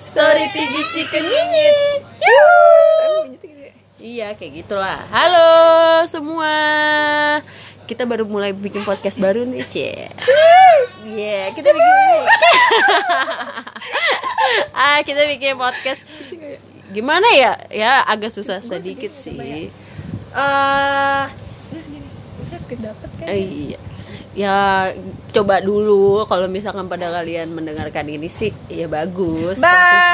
Story Piggy Chicken. Yuhu. Iya kayak gitulah. Halo semua. Kita baru mulai bikin podcast baru nih, Cie. Iya, kita bikin Ah, kita bikin podcast. Gimana ya? Ya agak susah sedikit sih. Eh, gini, bisa kedapat kan? Eh, iya. Ya coba dulu kalau misalkan pada kalian mendengarkan ini sih ya bagus. Tapi- Bye.